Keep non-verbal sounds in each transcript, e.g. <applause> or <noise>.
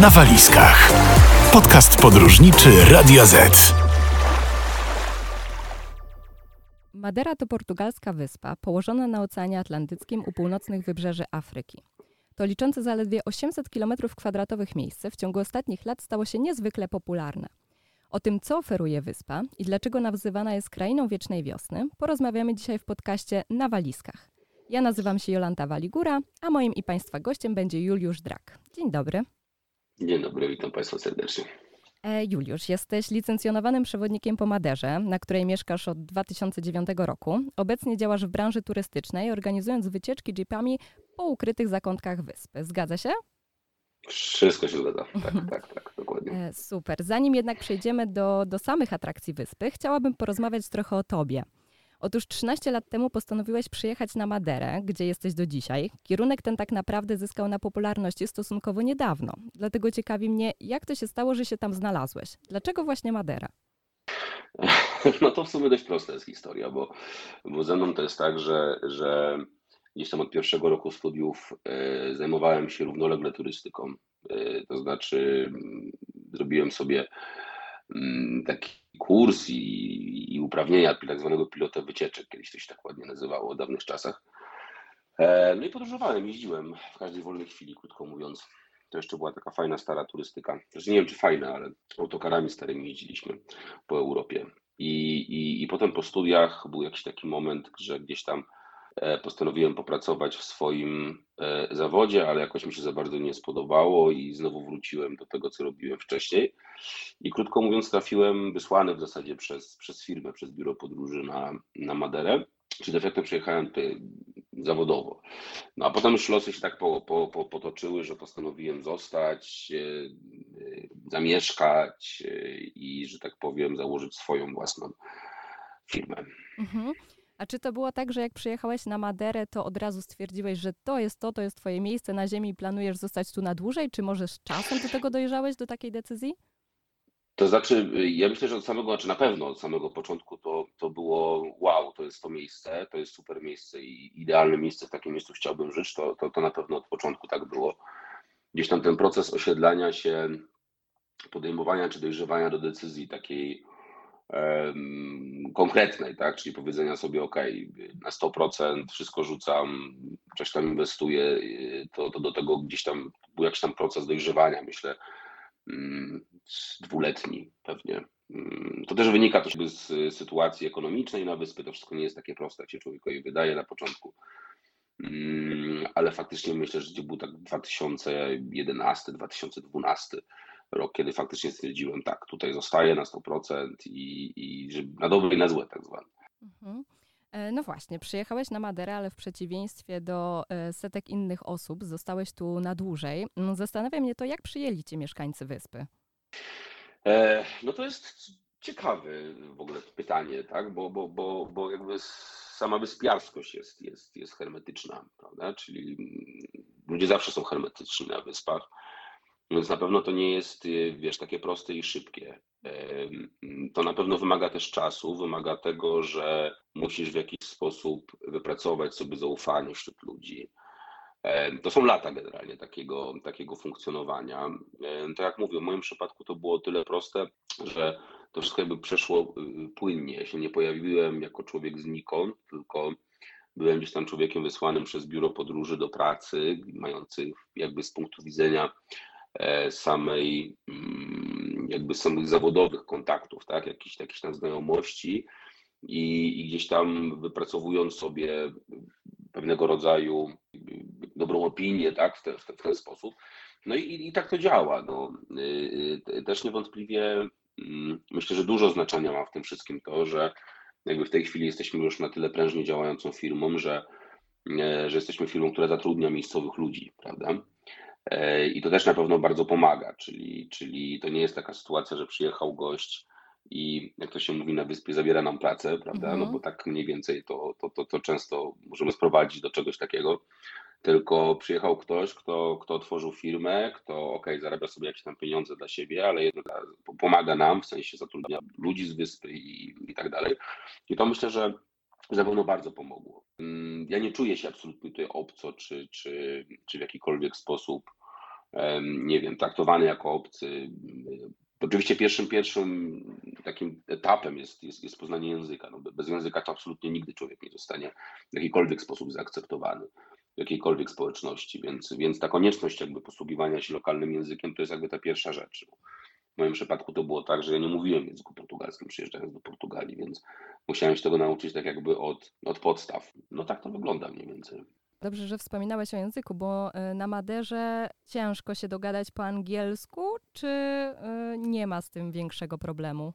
na walizkach. Podcast podróżniczy Radio Z. Madera to portugalska wyspa położona na Oceanie Atlantyckim u północnych wybrzeży Afryki. To liczące zaledwie 800 km2 miejsce w ciągu ostatnich lat stało się niezwykle popularne. O tym, co oferuje wyspa i dlaczego nazywana jest krainą wiecznej wiosny, porozmawiamy dzisiaj w podcaście Na Walizkach. Ja nazywam się Jolanta Waligura, a moim i Państwa gościem będzie Juliusz Drak. Dzień dobry. Dzień dobry, witam Państwa serdecznie. E, Juliusz, jesteś licencjonowanym przewodnikiem po Maderze, na której mieszkasz od 2009 roku. Obecnie działasz w branży turystycznej, organizując wycieczki jeepami po ukrytych zakątkach wyspy. Zgadza się? Wszystko się zgadza. Tak, tak, tak, dokładnie. E, super. Zanim jednak przejdziemy do, do samych atrakcji wyspy, chciałabym porozmawiać trochę o tobie. Otóż 13 lat temu postanowiłeś przyjechać na Maderę, gdzie jesteś do dzisiaj. Kierunek ten tak naprawdę zyskał na popularności stosunkowo niedawno. Dlatego ciekawi mnie, jak to się stało, że się tam znalazłeś? Dlaczego właśnie Madera? <laughs> No to w sumie dość prosta jest historia, bo, bo ze mną to jest tak, że, że gdzieś tam od pierwszego roku studiów y, zajmowałem się równolegle turystyką. Y, to znaczy mm, zrobiłem sobie taki kurs i, i uprawnienia tak zwanego pilota wycieczek, kiedyś to się tak ładnie nazywało w dawnych czasach. E, no i podróżowałem, jeździłem w każdej wolnej chwili, krótko mówiąc. To jeszcze była taka fajna, stara turystyka. Zresztą nie wiem, czy fajna, ale autokarami starymi jeździliśmy po Europie. I, i, I potem po studiach był jakiś taki moment, że gdzieś tam postanowiłem popracować w swoim e, zawodzie, ale jakoś mi się za bardzo nie spodobało i znowu wróciłem do tego, co robiłem wcześniej. I krótko mówiąc, trafiłem wysłany w zasadzie przez, przez firmę, przez biuro podróży na, na Maderę. Czyli de facto przyjechałem tutaj zawodowo. No a potem już losy się tak po, po, po, potoczyły, że postanowiłem zostać, e, e, zamieszkać e, i, że tak powiem, założyć swoją własną firmę. Mhm. A czy to było tak, że jak przyjechałeś na Maderę, to od razu stwierdziłeś, że to jest to, to jest twoje miejsce na ziemi i planujesz zostać tu na dłużej? Czy może z czasem do tego dojrzałeś, do takiej decyzji? To znaczy, ja myślę, że od samego, znaczy na pewno od samego początku to, to było wow, to jest to miejsce, to jest super miejsce i idealne miejsce, w takim miejscu chciałbym żyć, to, to, to na pewno od początku tak było. Gdzieś tam ten proces osiedlania się, podejmowania czy dojrzewania do decyzji takiej konkretnej, tak, czyli powiedzenia sobie, ok, na 100% wszystko rzucam, coś tam inwestuję, to, to do tego gdzieś tam był jakiś tam proces dojrzewania, myślę, Mm, dwuletni pewnie. Mm, to też wynika też z sytuacji ekonomicznej na wyspie. To wszystko nie jest takie proste, jak się człowiekowi wydaje na początku. Mm, ale faktycznie myślę, że to był tak 2011-2012 rok, kiedy faktycznie stwierdziłem, tak, tutaj zostaję na 100% i, i na dobre i na złe tak zwane. Mhm. E, no właśnie, przyjechałeś na Maderę, ale w przeciwieństwie do e, setek innych osób zostałeś tu na dłużej. Mm, zastanawia mnie to, jak przyjęli cię mieszkańcy wyspy? E, no to jest ciekawe w ogóle pytanie, tak? Bo, bo, bo, bo jakby sama wyspiarskość jest, jest, jest hermetyczna, prawda? Czyli mm, ludzie zawsze są hermetyczni na wyspach. Więc na pewno to nie jest, wiesz, takie proste i szybkie. To na pewno wymaga też czasu, wymaga tego, że musisz w jakiś sposób wypracować sobie zaufanie wśród ludzi. To są lata generalnie takiego, takiego funkcjonowania. Tak jak mówię, w moim przypadku to było tyle proste, że to wszystko jakby przeszło y, płynnie. Ja się nie pojawiłem jako człowiek znikąd, tylko byłem gdzieś tam człowiekiem wysłanym przez biuro podróży do pracy, mający jakby z punktu widzenia samej, mm, jakby samych zawodowych kontaktów, tak, jakichś, jakichś tam znajomości i, i gdzieś tam wypracowując sobie pewnego rodzaju dobrą opinię, tak, w, te, w, w ten sposób. No i, i tak to działa. No. Y, y, też niewątpliwie mm, myślę, że dużo znaczenia ma w tym wszystkim to, że jakby w tej chwili jesteśmy już na tyle prężnie działającą firmą, że, e, że jesteśmy firmą, która zatrudnia miejscowych ludzi, prawda? E, I to też na pewno bardzo pomaga, czyli, czyli to nie jest taka sytuacja, że przyjechał gość i jak to się mówi na wyspie, zabiera nam pracę, prawda? No mhm. bo tak mniej więcej to, to, to, to często możemy sprowadzić do czegoś takiego. Tylko przyjechał ktoś, kto, kto otworzył firmę, kto ok, zarabia sobie jakieś tam pieniądze dla siebie, ale jednak pomaga nam, w sensie zatrudnia ludzi z wyspy i, i tak dalej. I to myślę, że na pewno bardzo pomogło. Mm, ja nie czuję się absolutnie tutaj obco, czy, czy, czy w jakikolwiek sposób nie wiem, traktowany jako obcy. Oczywiście pierwszym, pierwszym takim etapem jest, jest, jest poznanie języka. No, bez języka to absolutnie nigdy człowiek nie zostanie w jakikolwiek sposób zaakceptowany w jakiejkolwiek społeczności, więc, więc ta konieczność jakby posługiwania się lokalnym językiem to jest jakby ta pierwsza rzecz. W moim przypadku to było tak, że ja nie mówiłem w języku portugalskim przyjeżdżając do Portugalii, więc musiałem się tego nauczyć tak jakby od, od podstaw. No tak to wygląda mniej więcej. Dobrze, że wspominałeś o języku, bo y, na Maderze ciężko się dogadać po angielsku, czy y, nie ma z tym większego problemu?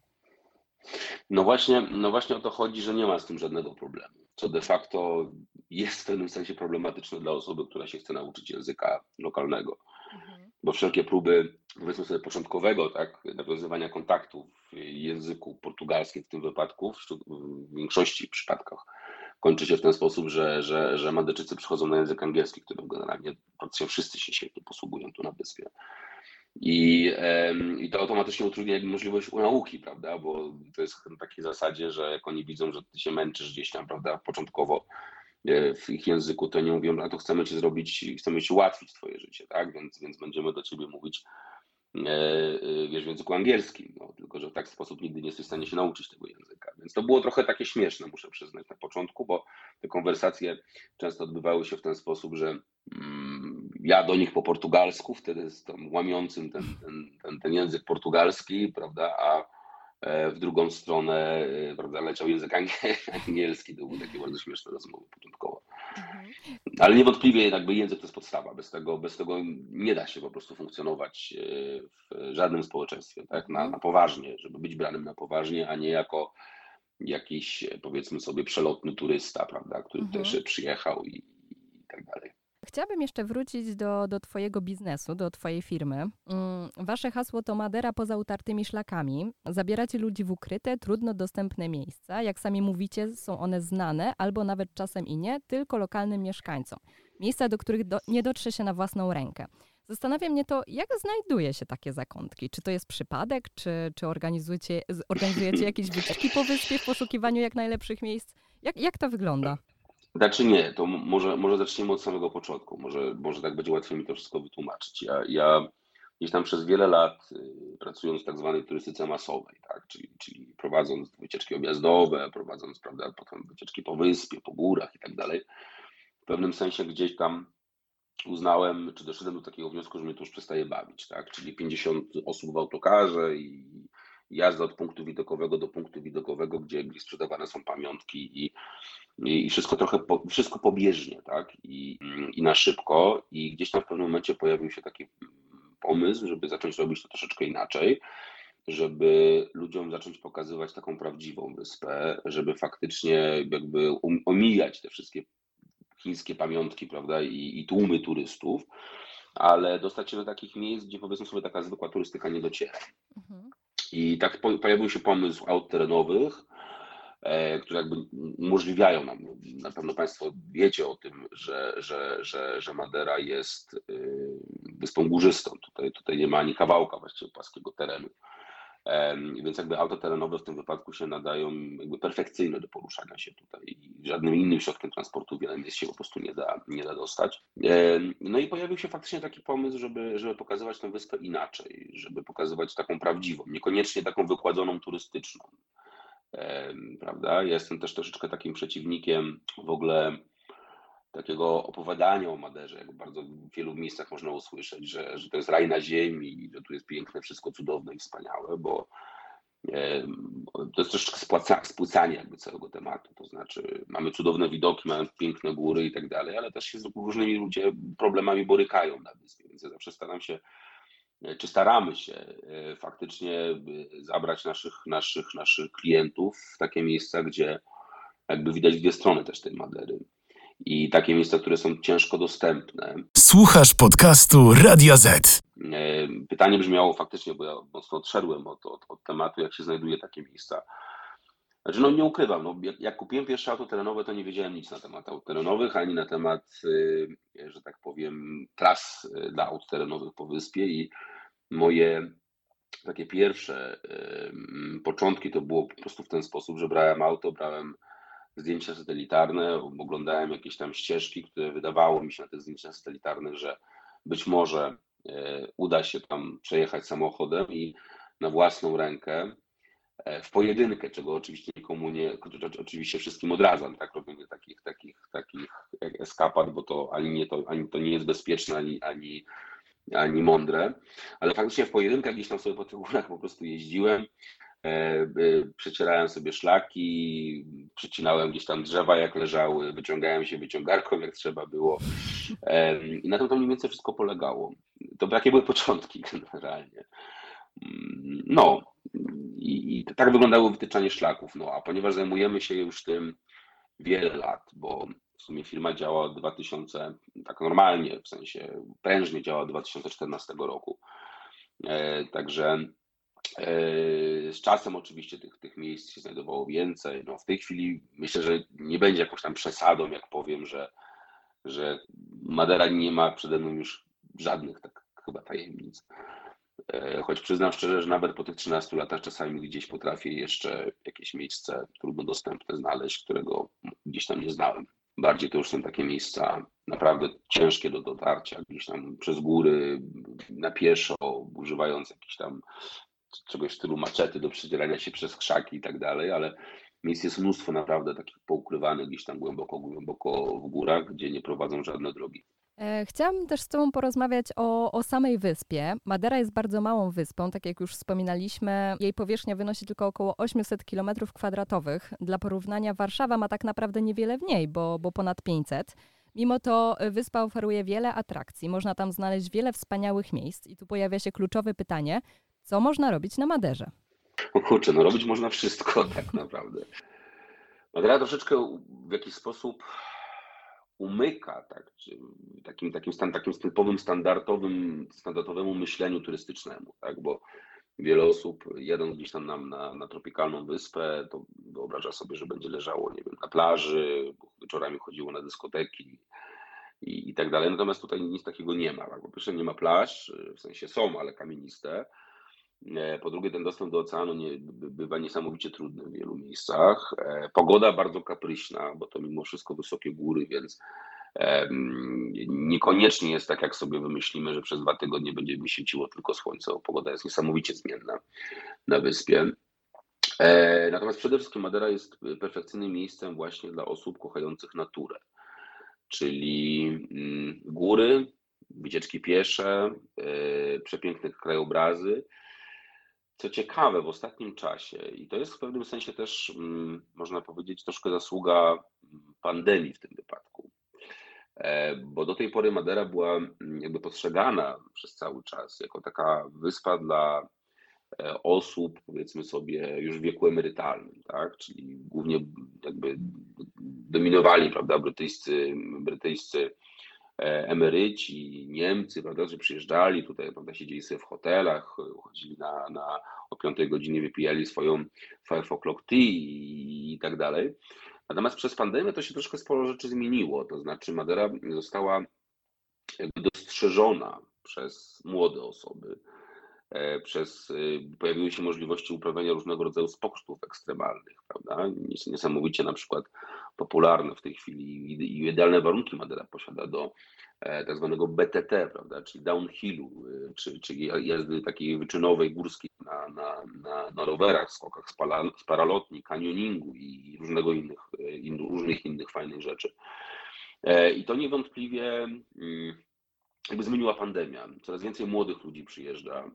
No właśnie, no właśnie o to chodzi, że nie ma z tym żadnego problemu, co de facto jest w pewnym sensie problematyczne dla osoby, która się chce nauczyć języka lokalnego. Mhm. Bo wszelkie próby, powiedzmy sobie, początkowego, tak, nawiązywania kontaktu w języku portugalskim w tym wypadku, w większości przypadkach, kończy się w ten sposób, że, że, że Madyczycy przychodzą na język angielski, którym generalnie praktycznie wszyscy się świetnie posługują tu na wyspie. I, I to automatycznie utrudnia możliwość nauki, prawda? Bo to jest na takiej zasadzie, że jak oni widzą, że ty się męczysz gdzieś tam, prawda, początkowo e, w ich języku, to nie mówią, a to chcemy ci zrobić, chcemy ci ułatwić twoje życie, tak? Więc, więc będziemy do ciebie mówić wiesz, w języku angielskim, no, tylko że w taki sposób nigdy nie jesteś w stanie się nauczyć tego języka. Więc to było trochę takie śmieszne, muszę przyznać na początku, bo te konwersacje często odbywały się w ten sposób, że mm, ja do nich po portugalsku, wtedy z tą łamiącym ten, ten, ten, ten język portugalski, prawda, a E, w drugą stronę e, prawda, leciał język <laughs> angielski, to były takie bardzo śmieszne rozmowy początkowo. Mhm. Ale niewątpliwie jakby język to jest podstawa, bez tego, bez tego nie da się po prostu funkcjonować e, w żadnym społeczeństwie, tak, na, na poważnie, żeby być branym na poważnie, a nie jako jakiś powiedzmy sobie przelotny turysta, prawda, który mhm. też przyjechał i, i tak dalej. Chciałabym jeszcze wrócić do, do Twojego biznesu, do Twojej firmy. Mm, wasze hasło to Madera poza utartymi szlakami. Zabieracie ludzi w ukryte, trudno dostępne miejsca. Jak sami mówicie, są one znane, albo nawet czasem i nie, tylko lokalnym mieszkańcom. Miejsca, do których do, nie dotrze się na własną rękę. Zastanawia mnie to, jak znajduje się takie zakątki? Czy to jest przypadek, czy, czy organizujecie, organizujecie jakieś wycieczki po wyspie w poszukiwaniu jak najlepszych miejsc? Jak, jak to wygląda? Znaczy nie, to może, może zaczniemy od samego początku, może, może tak będzie łatwiej mi to wszystko wytłumaczyć. Ja, ja gdzieś tam przez wiele lat y, pracując w tak zwanej turystyce masowej, tak, czyli, czyli prowadząc wycieczki objazdowe, prowadząc prawda, potem wycieczki po wyspie, po górach i tak dalej, w pewnym sensie gdzieś tam uznałem, czy doszedłem do takiego wniosku, że mnie to już przestaje bawić, tak, czyli 50 osób w autokarze i jazda od punktu widokowego do punktu widokowego, gdzie, gdzie sprzedawane są pamiątki i, i wszystko trochę, po, wszystko pobieżnie, tak, I, i na szybko i gdzieś tam w pewnym momencie pojawił się taki pomysł, żeby zacząć robić to troszeczkę inaczej, żeby ludziom zacząć pokazywać taką prawdziwą wyspę, żeby faktycznie jakby um, omijać te wszystkie chińskie pamiątki, prawda, i, i tłumy turystów, ale dostać się do takich miejsc, gdzie powiedzmy sobie taka zwykła turystyka nie dociera. Mhm. I tak pojawił się pomysł aut terenowych, które jakby umożliwiają nam, na pewno Państwo wiecie o tym, że, że, że, że Madera jest y, wyspą górzystą. Tutaj, tutaj nie ma ani kawałka właściwie płaskiego terenu. Więc jakby auta terenowe w tym wypadku się nadają jakby perfekcyjne do poruszania się tutaj i żadnym innym środkiem transportu wiele miejsc się po prostu nie da, nie da dostać. No i pojawił się faktycznie taki pomysł, żeby, żeby pokazywać tę wyspę inaczej, żeby pokazywać taką prawdziwą, niekoniecznie taką wykładzoną turystyczną. Prawda? Ja jestem też troszeczkę takim przeciwnikiem w ogóle takiego opowiadania o Maderze, jak bardzo w wielu miejscach można usłyszeć, że, że to jest raj na ziemi, że tu jest piękne, wszystko cudowne i wspaniałe, bo to jest troszeczkę spłycanie jakby całego tematu, to znaczy mamy cudowne widoki, mamy piękne góry i tak dalej, ale też się z różnymi ludzie problemami borykają na wyspie, więc ja zawsze staram się, czy staramy się e, faktycznie zabrać naszych, naszych, naszych klientów w takie miejsca, gdzie jakby widać dwie strony też tej Madery i takie miejsca, które są ciężko dostępne. Słuchasz podcastu Radio Z. E, pytanie brzmiało faktycznie, bo ja mocno odszedłem od, od, od tematu, jak się znajduje takie miejsca. Znaczy, no nie ukrywam, no, jak, jak kupiłem pierwsze auto terenowe, to nie wiedziałem nic na temat aut terenowych, ani na temat, że tak powiem, tras dla aut terenowych po wyspie i moje takie pierwsze początki to było po prostu w ten sposób, że brałem auto, brałem zdjęcia satelitarne, oglądałem jakieś tam ścieżki, które wydawało mi się na tych zdjęciach satelitarnych, że być może uda się tam przejechać samochodem i na własną rękę w pojedynkę, czego oczywiście nikomu nie, oczywiście wszystkim odradzam, tak, robienie takich, takich, takich eskapad, bo to ani nie, to, ani to nie jest bezpieczne, ani, ani, ani mądre, ale faktycznie w pojedynkach gdzieś tam sobie po tych górach po prostu jeździłem, e, przecierałem sobie szlaki, przecinałem gdzieś tam drzewa jak leżały, wyciągałem się wyciągarką jak trzeba było i na tym to mniej więcej wszystko polegało. To takie były początki <laughs> generalnie. Mm, no i, i tak wyglądało wytyczanie szlaków, no a ponieważ zajmujemy się już tym wiele lat, bo w sumie firma działa od 2000, tak normalnie, w sensie prężnie działa od 2014 roku. E, także e, z czasem oczywiście tych, tych miejsc się znajdowało więcej. No, w tej chwili myślę, że nie będzie jakąś tam przesadą, jak powiem, że, że Madera nie ma przede mną już żadnych tak chyba tajemnic. E, choć przyznam szczerze, że nawet po tych 13 latach czasami gdzieś potrafię jeszcze jakieś miejsce trudno dostępne znaleźć, którego gdzieś tam nie znałem. Bardziej to już są takie miejsca naprawdę ciężkie do dotarcia, gdzieś tam przez góry, na pieszo, używając jakichś tam czegoś w stylu maczety do przedzierania się przez krzaki i tak dalej, ale miejsc jest mnóstwo naprawdę takich poukrywanych gdzieś tam głęboko, głęboko w górach, gdzie nie prowadzą żadne drogi. E, chciałam też z Tobą porozmawiać o, o samej wyspie. Madera jest bardzo małą wyspą, tak jak już wspominaliśmy. Jej powierzchnia wynosi tylko około 800 km2. Dla porównania Warszawa ma tak naprawdę niewiele w niej, bo, bo ponad 500. Mimo to e, wyspa oferuje wiele atrakcji, można tam znaleźć wiele wspaniałych miejsc i tu pojawia się kluczowe pytanie, co można robić na Maderze? O kurczę, no robić można wszystko <laughs> tak naprawdę. Madera troszeczkę w jakiś sposób umyka tak, takim, takim, stan, takim typowym standardowym, standardowemu myśleniu turystycznemu, tak, bo wiele osób jadąc gdzieś tam na, na, na tropikalną wyspę, to wyobraża sobie, że będzie leżało, nie wiem, na plaży, wieczorami chodziło na dyskoteki i, i tak dalej. Natomiast tutaj nic takiego nie ma. Tak? Po pierwsze nie ma plaż, w sensie są, ale kamieniste. E, po drugie, ten dostęp do oceanu nie, bywa niesamowicie trudny w wielu miejscach. E, pogoda bardzo kapryśna, bo to mimo wszystko wysokie góry, więc niekoniecznie jest tak, jak sobie wymyślimy, że przez dwa tygodnie będzie mi świeciło tylko słońce. Pogoda jest niesamowicie zmienna na wyspie. E, natomiast przede wszystkim Madera jest perfekcyjnym miejscem właśnie dla osób kochających naturę, czyli mm, góry, wycieczki piesze, przepiękne krajobrazy co ciekawe, w ostatnim czasie, i to jest w pewnym sensie też, mm, można powiedzieć, troszkę zasługa pandemii w tym wypadku, e, bo do tej pory Madera była mm, jakby postrzegana przez cały czas jako taka wyspa dla e, osób, powiedzmy sobie, już w wieku emerytalnym, tak? Czyli głównie jakby dominowali, prawda, brytyjscy, brytyjscy emeryci, Niemcy, prawda, że przyjeżdżali tutaj, prawda, siedzieli sobie w hotelach, chodzili na, na o 5 godzinie wypijali swoją five o'clock tea i, i tak dalej. Natomiast przez pandemię to się troszkę sporo rzeczy zmieniło, to znaczy Madera została dostrzeżona przez młode osoby, e, przez, e, pojawiły się możliwości uprawiania różnego rodzaju sportów ekstremalnych, prawda? Niesamowicie na przykład popularne w tej chwili i idealne warunki Madera posiada do e, tak zwanego BTT, prawda, czyli downhillu, e, czy, czyli jazdy takiej wyczynowej, górskiej na, na, na, na rowerach, skokach z, paralotni, kanioningu i różnego innych, e, in, różnych innych fajnych rzeczy. I to niewątpliwie mm, jakby zmieniła pandemia. Coraz więcej młodych ludzi przyjeżdża.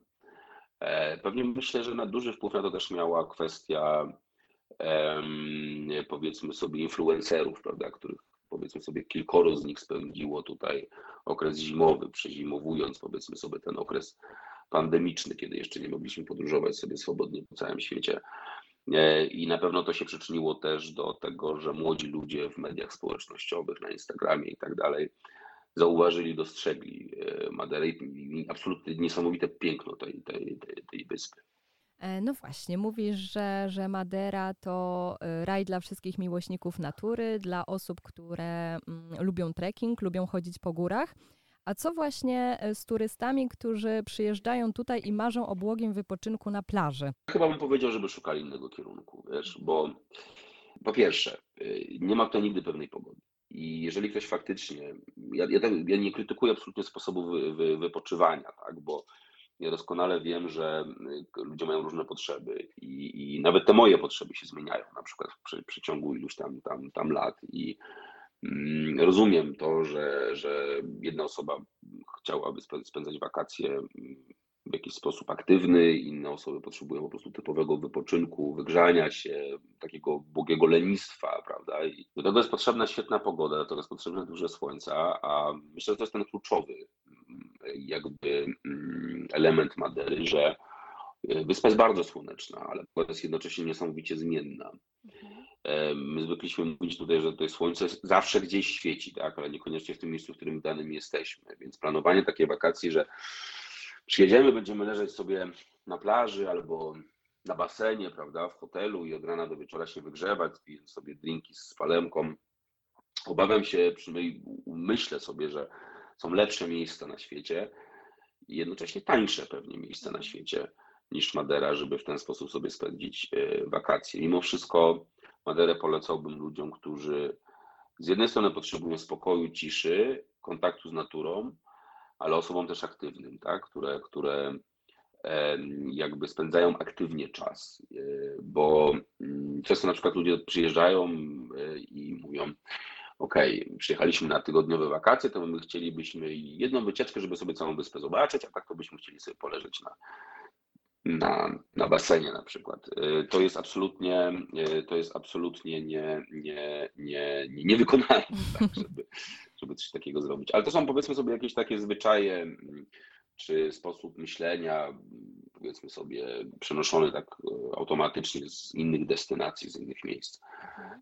Pewnie myślę, że na duży wpływ na to też miała kwestia powiedzmy sobie influencerów, prawda, których powiedzmy sobie kilkoro z nich spędziło tutaj okres zimowy, przezimowując powiedzmy sobie ten okres pandemiczny, kiedy jeszcze nie mogliśmy podróżować sobie swobodnie po całym świecie. E, I na pewno to się przyczyniło też do tego, że młodzi ludzie w mediach społecznościowych, na Instagramie i tak dalej, zauważyli, dostrzegli e, Maderę i absolutnie niesamowite piękno tej, tej, tej, tej wyspy. E, no właśnie, mówisz, że, że Madera to e, raj dla wszystkich miłośników natury, dla osób, które mm, lubią trekking, lubią chodzić po górach. A co właśnie z turystami, którzy przyjeżdżają tutaj i marzą o błogim wypoczynku na plaży? Chyba bym powiedział, żeby szukali innego kierunku, wiesz, bo po pierwsze, nie ma tutaj nigdy pewnej pogody. I jeżeli ktoś faktycznie, ja, ja, ja nie krytykuję absolutnie sposobu wy, wy, wypoczywania, tak, bo ja doskonale wiem, że ludzie mają różne potrzeby i, i nawet te moje potrzeby się zmieniają, na przykład w przeciągu iluś tam, tam, tam lat. I mm, rozumiem to, że, że jedna osoba chciałaby spędzać wakacje w jakiś sposób aktywny, inne osoby potrzebują po prostu typowego wypoczynku, wygrzania się, takiego błogiego lenistwa, prawda? I do tego jest potrzebna świetna pogoda, do tego jest potrzebne duże słońca, a myślę, że to jest ten kluczowy jakby mm, element Madery, że e, wyspa jest bardzo słoneczna, ale jest jednocześnie niesamowicie zmienna. E, my zwykliśmy mówić tutaj, że to słońce zawsze gdzieś świeci, tak, ale niekoniecznie w tym miejscu, w którym danym jesteśmy. Więc planowanie takiej wakacji, że przyjedziemy, będziemy leżeć sobie na plaży albo na basenie, prawda, w hotelu i od rana do wieczora się wygrzewać, pijąc sobie drinki z palemką. Obawiam się, przynajmniej myślę sobie, że są lepsze miejsca na świecie i jednocześnie tańsze pewnie miejsca na świecie niż Madera, żeby w ten sposób sobie spędzić e, wakacje. Mimo wszystko Maderę polecałbym ludziom, którzy z jednej strony potrzebują spokoju, ciszy, kontaktu z naturą, ale osobom też aktywnym, tak? które, które jakby spędzają aktywnie czas, e, bo mm, często na przykład ludzie przyjeżdżają e, i mówią, OK, przyjechaliśmy na tygodniowe wakacje, to my chcielibyśmy jedną wycieczkę, żeby sobie całą wyspę zobaczyć, a tak to byśmy chcieli sobie poleżeć na, na, na basenie na przykład. E, to jest absolutnie, to jest absolutnie nie, nie, nie, nie, niewykonalne, <laughs> tak, żeby, żeby coś takiego zrobić. Ale to są powiedzmy sobie jakieś takie zwyczaje mm, czy sposób myślenia, powiedzmy sobie, przenoszony tak e, automatycznie z innych destynacji, z innych miejsc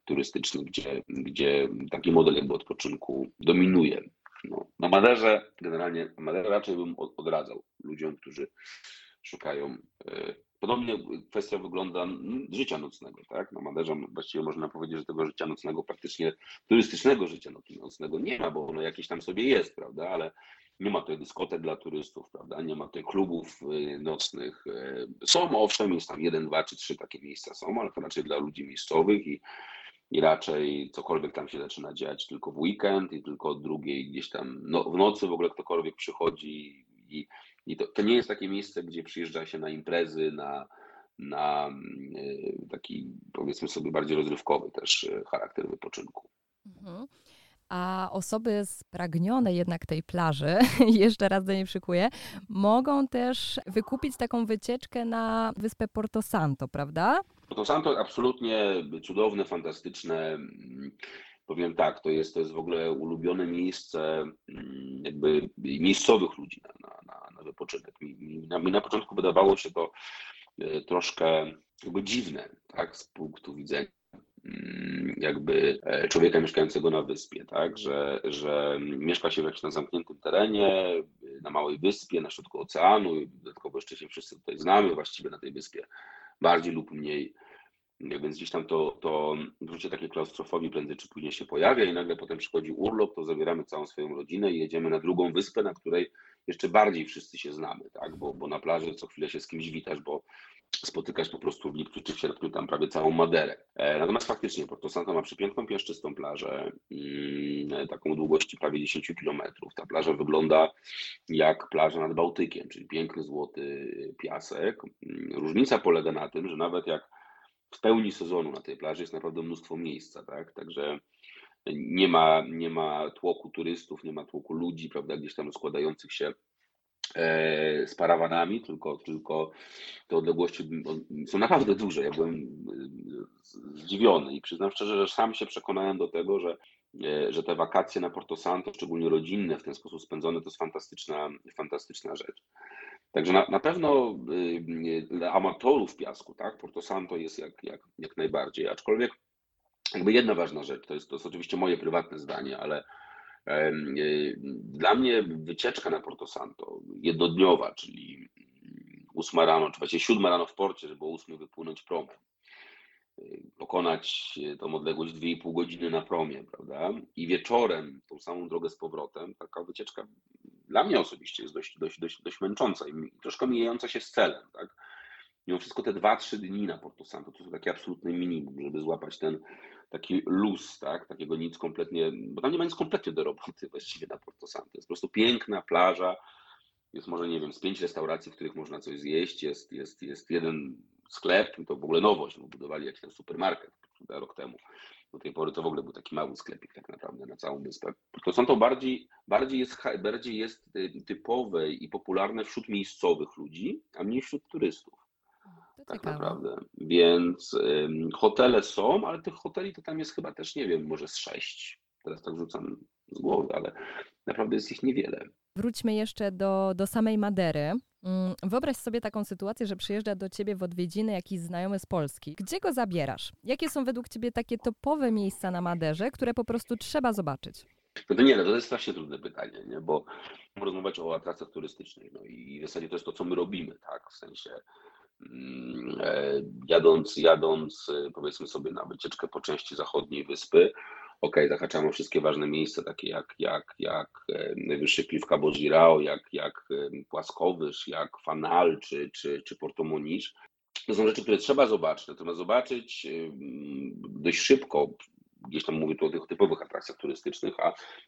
turystycznych, gdzie, gdzie taki model jakby odpoczynku dominuje. No, na Maderze generalnie, Maderze raczej bym odradzał ludziom, którzy szukają e, Podobnie kwestia wygląda życia nocnego, tak? Na Maderze właściwie można powiedzieć, że tego życia nocnego, praktycznie turystycznego życia nocnego nie ma, bo ono jakieś tam sobie jest, prawda? Ale nie ma tutaj dyskotek dla turystów, prawda? Nie ma tutaj klubów y, nocnych. Y, są owszem, jest tam jeden, dwa czy trzy takie miejsca są, ale to raczej dla ludzi miejscowych i, i raczej cokolwiek tam się zaczyna dziać tylko w weekend i tylko od drugiej gdzieś tam no, w nocy w ogóle ktokolwiek przychodzi i i to, to nie jest takie miejsce, gdzie przyjeżdża się na imprezy, na, na e, taki powiedzmy sobie bardziej rozrywkowy też e, charakter wypoczynku. Mhm. A osoby spragnione jednak tej plaży, <laughs> jeszcze raz do niej przykuję, mogą też wykupić taką wycieczkę na wyspę Porto Santo, prawda? Porto Santo absolutnie cudowne, fantastyczne powiem tak, to jest, to jest w ogóle ulubione miejsce mm, jakby miejscowych ludzi na, na, na wypoczynek. Mi, mi, na, mi na początku wydawało się to e, troszkę jakby dziwne, tak, z punktu widzenia mm, jakby e, człowieka mieszkającego na wyspie, tak, że, że mieszka się w jakimś zamkniętym terenie, na małej wyspie, na środku oceanu, dodatkowo jeszcze się wszyscy tutaj znamy, właściwie na tej wyspie bardziej lub mniej więc gdzieś tam to, to poczucie takiej klaustrofobii prędzej czy później się pojawia i nagle potem przychodzi urlop, to zabieramy całą swoją rodzinę i jedziemy na drugą wyspę, na której jeszcze bardziej wszyscy się znamy, tak? Bo, bo na plaży co chwilę się z kimś witasz, bo spotykasz po prostu w lipcu czy w sierpniu tam prawie całą Maderę. E, natomiast faktycznie Porto Santo ma przepiękną, piaszczystą plażę, mm, taką długości prawie 10 kilometrów. Ta plaża wygląda jak plaża nad Bałtykiem, czyli piękny złoty piasek. Mm, różnica polega na tym, że nawet jak w pełni sezonu na tej plaży jest naprawdę mnóstwo miejsca, tak? Także nie ma, nie ma tłoku turystów, nie ma tłoku ludzi, prawda, gdzieś tam składających się e, z parawanami, tylko, tylko te odległości są naprawdę duże. Ja byłem e, zdziwiony i przyznam szczerze, że sam się przekonałem do tego, że, e, że te wakacje na Porto Santo, szczególnie rodzinne, w ten sposób spędzone, to jest fantastyczna, fantastyczna rzecz. Także na, na pewno y, dla amatorów piasku, tak, Porto Santo jest jak, jak, jak najbardziej, aczkolwiek jakby jedna ważna rzecz, to jest, to jest oczywiście moje prywatne zdanie, ale y, dla mnie wycieczka na Porto Santo, jednodniowa, czyli 8 rano, czy właściwie 7 rano w porcie, żeby o 8 wypłynąć promem, y, pokonać tą odległość 2,5 godziny na promie, prawda? I wieczorem tą samą drogę z powrotem, taka wycieczka dla mnie osobiście jest dość, dość, dość, dość męcząca i troszkę mijająca się z celem. Tak? mimo wszystko te 2-3 dni na Porto Santo to są takie absolutne minimum, żeby złapać ten taki luz, tak? Takiego nic kompletnie, bo tam nie ma nic kompletnie do roboty właściwie na Porto Santo. Jest po prostu piękna plaża, jest może, nie wiem, z pięć restauracji, w których można coś zjeść, jest, jest, jest jeden sklep, to w ogóle nowość, bo budowali jakiś tam supermarket rok temu. Do tej pory to w ogóle był taki mały sklepik tak naprawdę na całą wyspę. To są to bardziej, bardziej, jest, bardziej jest y, typowe i popularne wśród miejscowych ludzi, a mniej wśród turystów. To Tak ciekawe. naprawdę. Więc ym, hotele są, ale tych hoteli to tam jest chyba też, nie wiem, może z sześć. Teraz tak rzucam z głowy, ale naprawdę jest ich niewiele. Wróćmy jeszcze do, do samej Madery. Mm, Wyobraź sobie taką sytuację, że przyjeżdża do ciebie w odwiedziny jakiś znajomy z Polski. Gdzie go zabierasz? Jakie są według ciebie takie topowe miejsca na Maderze, które po prostu trzeba zobaczyć? No to nie, no to jest strasznie trudne pytanie, nie? bo rozmawiać o atrakcjach turystycznych, no i w zasadzie to jest to, co my robimy, tak, w sensie mm, e, jadąc, jadąc e, powiedzmy sobie na wycieczkę po części zachodniej wyspy, ok, zahaczamy wszystkie ważne miejsca, takie jak, jak, jak e, najwyższy klif Cabo Girao, jak, jak e, Płaskowyż, jak Fanal czy, czy, czy Porto Moniz. To są rzeczy, które trzeba zobaczyć, natomiast zobaczyć dość szybko, gdzieś tam mówię tu o tych typowych atrakcjach turystycznych,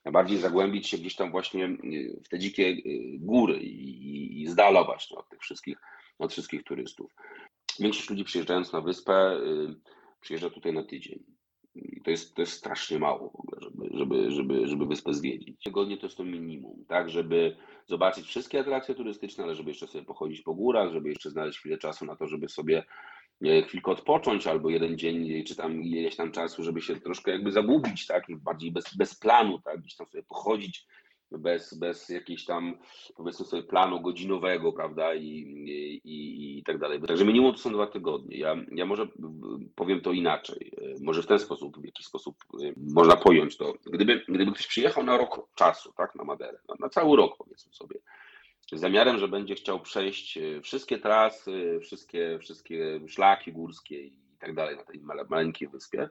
a bardziej zagłębić się gdzieś tam właśnie y, w te dzikie góry i, i z właśnie od tych wszystkich, od wszystkich turystów. Większość ludzi przyjeżdżając na wyspę przyjeżdża tutaj na tydzień. I to jest, to jest strasznie mało w ogóle, żeby, żeby, żeby, żeby wyspę zwiedzić. Tygodnie to jest to minimum, tak, żeby zobaczyć wszystkie atrakcje turystyczne, ale żeby jeszcze sobie pochodzić po górach, żeby jeszcze znaleźć chwilę czasu na to, żeby sobie e, chwilkę odpocząć, albo jeden dzień, czy tam ileś tam czasu, żeby się troszkę jakby zagubić, tak, bardziej bez, bez planu, tak, gdzieś tam sobie pochodzić, bez, bez jakiegoś tam, powiedzmy sobie, planu godzinowego, prawda, i, i, i tak dalej. Także minimum to są dwa tygodnie. Ja, ja może powiem to inaczej. Może w ten sposób, w jakiś sposób y, można pojąć to. Gdyby, gdyby ktoś przyjechał na rok czasu, tak, na Maderę, na, na cały rok, powiedzmy sobie, z zamiarem, że będzie chciał przejść y, wszystkie trasy, wszystkie, wszystkie szlaki górskie i tak dalej na tej male, maleńkiej wyspie,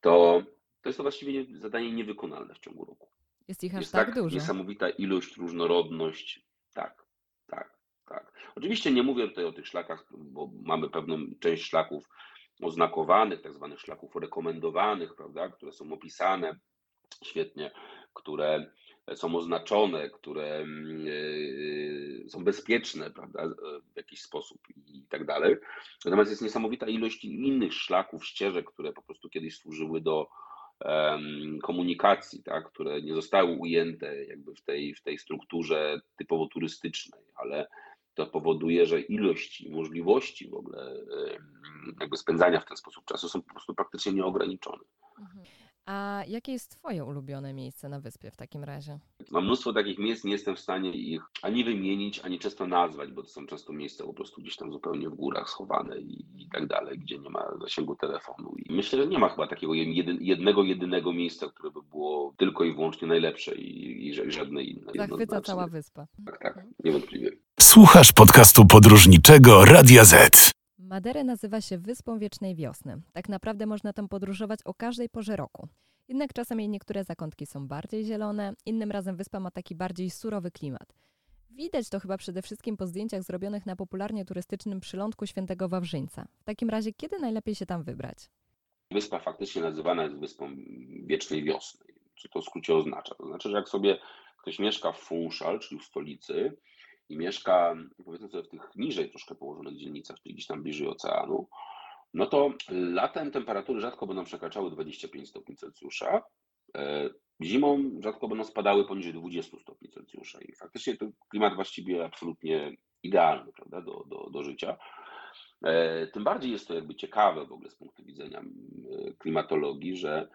to, to jest to właściwie zadanie niewykonalne w ciągu roku. Jest ich aż Jest tak, tak dużo. niesamowita ilość, różnorodność. Tak, tak, tak. Oczywiście nie mówię tutaj o tych szlakach, bo mamy pewną część szlaków oznakowanych, tak zwanych szlaków rekomendowanych, prawda, które są opisane świetnie, które są oznaczone, które mm, yy, są bezpieczne, prawda, w jakiś sposób i tak dalej. Natomiast jest niesamowita ilość innych szlaków, ścieżek, które po prostu kiedyś służyły do komunikacji, tak, które nie zostały ujęte jakby w tej, w tej strukturze typowo turystycznej, ale to powoduje, że ilość i możliwości w ogóle jakby spędzania w ten sposób czasu są po prostu praktycznie nieograniczone. Mhm. A jakie jest twoje ulubione miejsce na wyspie w takim razie? Mam mnóstwo takich miejsc, nie jestem w stanie ich ani wymienić, ani często nazwać, bo to są często miejsca po prostu gdzieś tam zupełnie w górach schowane i, i tak dalej, gdzie nie ma zasięgu telefonu. I myślę, że nie ma chyba takiego jednego, jedynego miejsca, które by było tylko i wyłącznie najlepsze i, i ża- żadne inne. Zachwyca cała wyspa. Tak, tak, niewątpliwie. Słuchasz podcastu podróżniczego Radia Z. Maderę nazywa się Wyspą Wiecznej Wiosny. Tak naprawdę można tam podróżować o każdej porze roku. Jednak czasem jej niektóre zakątki są bardziej zielone, innym razem wyspa ma taki bardziej surowy klimat. Widać to chyba przede wszystkim po zdjęciach zrobionych na popularnie turystycznym przylądku Świętego Wawrzyńca. W takim razie kiedy najlepiej się tam wybrać? Wyspa faktycznie nazywana jest Wyspą Wiecznej Wiosny. Co to w skrócie oznacza? To znaczy, że jak sobie ktoś mieszka w Funchal, czyli w stolicy, i mieszka powiedzmy sobie w tych niżej troszkę położonych dzielnicach, czyli gdzieś tam bliżej oceanu, no to latem temperatury rzadko będą przekraczały 25 stopni Celsjusza. e, Zimą rzadko będą spadały poniżej 20 stopni Celsjusza. I faktycznie to klimat właściwie absolutnie idealny prawda, do, do, do życia. E, Tym bardziej jest to jakby ciekawe w ogóle z punktu widzenia mm, klimatologii, że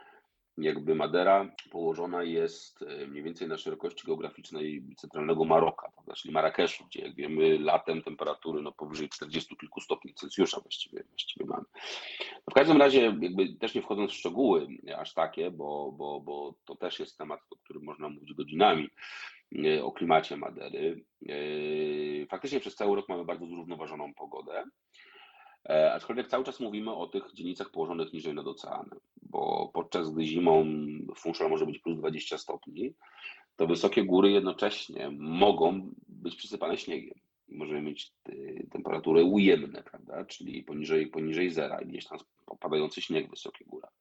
jakby Madera położona jest e, mniej więcej na szerokości geograficznej centralnego Maroka, czyli Marrakeszu, gdzie jak wiemy latem temperatury no powyżej 40 kilku stopni Celsjusza właściwie, właściwie mamy. No w każdym razie jakby też nie wchodząc w szczegóły aż takie, bo, bo, bo to też jest temat, o którym można mówić godzinami, e, o klimacie Madery. E, Faktycznie przez cały rok mamy bardzo zrównoważoną pogodę. E, Aczkolwiek cały czas mówimy o tych dzielnicach położonych niżej nad oceanem, bo podczas gdy zimą Funchal może być plus 20 stopni, to wysokie góry jednocześnie mogą być przysypane śniegiem. możemy mieć y, temperaturę ujemne, prawda, czyli poniżej, poniżej zera i gdzieś tam opadający śnieg w wysokich górach.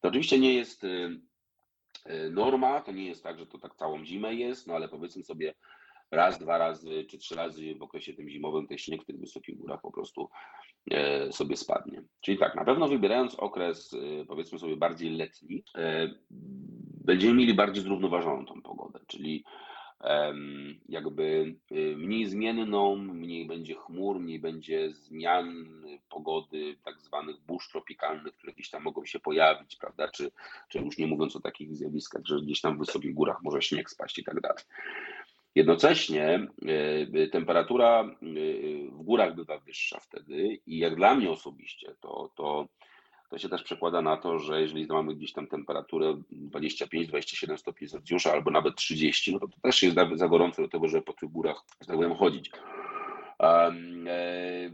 To oczywiście nie jest y, y, norma, to nie jest tak, że to tak całą zimę jest, no ale powiedzmy sobie raz, dwa razy czy trzy razy w okresie tym zimowym ten śnieg w tych wysokich górach po prostu e, sobie spadnie. Czyli tak, na pewno wybierając okres powiedzmy sobie bardziej letni, e, będziemy mieli bardziej zrównoważoną tą pogodę, czyli jakby mniej zmienną, mniej będzie chmur, mniej będzie zmian pogody, tak zwanych burz tropikalnych, które gdzieś tam mogą się pojawić, prawda, czy, czy już nie mówiąc o takich zjawiskach, że gdzieś tam w wysokich górach może śnieg spaść i tak dalej. Jednocześnie y, temperatura y, w górach bywa wyższa wtedy i jak dla mnie osobiście, to, to to się też przekłada na to, że jeżeli mamy gdzieś tam temperaturę 25-27 stopni Celsjusza albo nawet 30, no to, to też jest za gorąco do tego, żeby po tych górach, że tak powiem, chodzić. Um, e,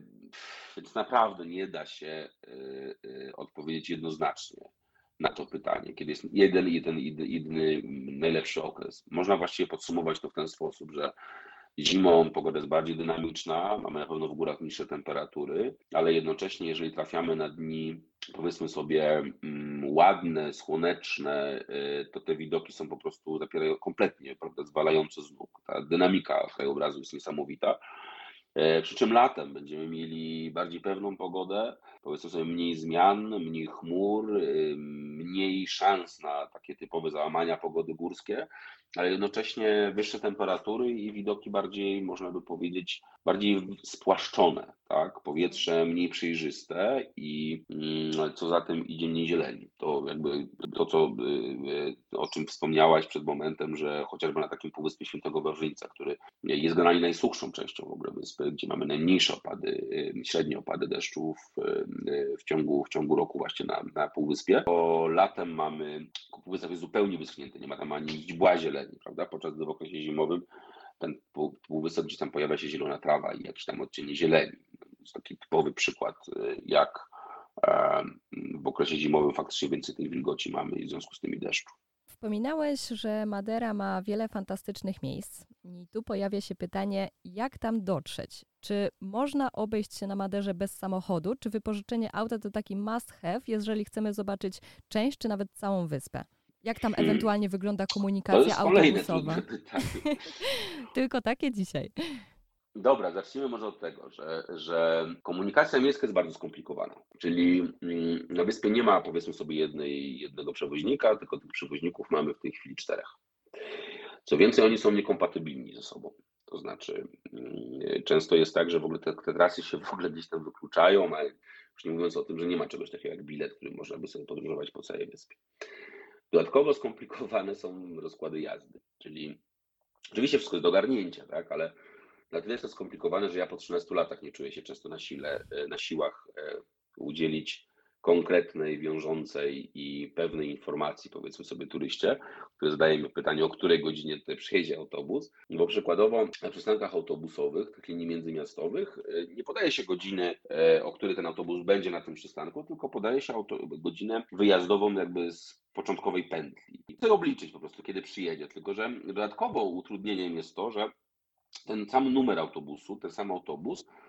więc naprawdę nie da się e, e, odpowiedzieć jednoznacznie na to pytanie, kiedy jest jeden, jeden, jedyny najlepszy okres. Można właściwie podsumować to w ten sposób, że Zimą pogoda jest bardziej dynamiczna, mamy na pewno w górach niższe temperatury, ale jednocześnie, jeżeli trafiamy na dni, powiedzmy sobie, mm, ładne, słoneczne, y, to te widoki są po prostu zapierają kompletnie, prawda, zwalające z nóg. Ta dynamika krajobrazu jest niesamowita. E, przy czym latem będziemy mieli bardziej pewną pogodę, powiedzmy sobie mniej zmian, mniej chmur, y, mniej szans na takie typowe załamania pogody górskie, ale jednocześnie wyższe temperatury i widoki bardziej, można by powiedzieć, bardziej spłaszczone, tak? Powietrze mniej przejrzyste i mm, co za tym idzie mniej zieleni. To jakby to, co, y, y, o czym wspomniałaś przed momentem, że chociażby na takim Półwyspie Świętego Wawrzyńca, który jest generalnie najsuchszą częścią w ogóle wyspy, gdzie mamy najmniejsze opady, y, średnie opady deszczów w ciągu, w ciągu roku właśnie na, na Półwyspie, to latem mamy, Półwysep jest zupełnie wyschnięty, nie ma tam ani źdźbła zieleni, prawda, podczas gdy w okresie zimowym ten półwysep, gdzie tam pojawia się zielona trawa i jakieś tam odcienie zieleni. To jest taki typowy przykład, y, jak w okresie zimowym faktycznie więcej tej wilgoci mamy i w związku z tymi deszczu. Wspominałeś, że Madera ma wiele fantastycznych miejsc. I tu pojawia się pytanie, jak tam dotrzeć? Czy można obejść się na Maderze bez samochodu, czy wypożyczenie auta to taki must have, jeżeli chcemy zobaczyć część, czy nawet całą wyspę? Jak tam hmm. ewentualnie wygląda komunikacja autobusowa? <laughs> Tylko takie dzisiaj. Dobra, zacznijmy może od tego, że, że komunikacja miejska jest bardzo skomplikowana. Czyli mm, na wyspie nie ma powiedzmy sobie jednej, jednego przewoźnika, tylko tych przewoźników mamy w tej chwili czterech. Co więcej, oni są niekompatybilni ze sobą. To znaczy, mm, często jest tak, że w ogóle te, te trasy się w ogóle gdzieś tam wykluczają, a już nie mówiąc o tym, że nie ma czegoś takiego jak bilet, który można by sobie podróżować po całej wyspie. Dodatkowo skomplikowane są rozkłady jazdy, czyli oczywiście wszystko jest do ogarnięcia, tak, ale na tyle jest to skomplikowane, że ja po 13 latach nie czuję się często na, sile, na siłach e, udzielić konkretnej, wiążącej i pewnej informacji, powiedzmy sobie turyście, który zadaje mi pytanie, o której godzinie tutaj przyjedzie autobus, bo przykładowo na przystankach autobusowych, tych linii międzymiastowych, e, nie podaje się godziny, o której ten autobus będzie na tym przystanku, tylko podaje się auto, godzinę wyjazdową jakby z początkowej pętli. Chcę obliczyć po prostu, kiedy przyjedzie, tylko że dodatkowo utrudnieniem jest to, że ten sam numer autobusu, ten sam autobus e,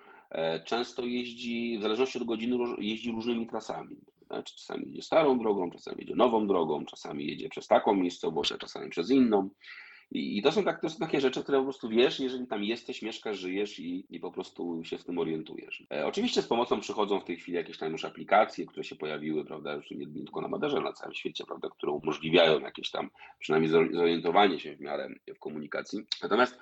często jeździ, w zależności od godziny, jeździ różnymi trasami. Znaczy, czasami jedzie starą drogą, czasami jedzie nową drogą, czasami jedzie przez taką miejscowość, a czasami przez inną. I, to, są tak, to są takie rzeczy, które po prostu wiesz, jeżeli tam jesteś, mieszkasz, żyjesz i, i po prostu się w tym orientujesz. E, oczywiście z pomocą przychodzą w tej chwili jakieś tam już aplikacje, które się pojawiły, prawda, już nie, nie tylko na Maderze, na całym świecie, prawda, które umożliwiają jakieś tam przynajmniej zorientowanie się w miarę w komunikacji. Natomiast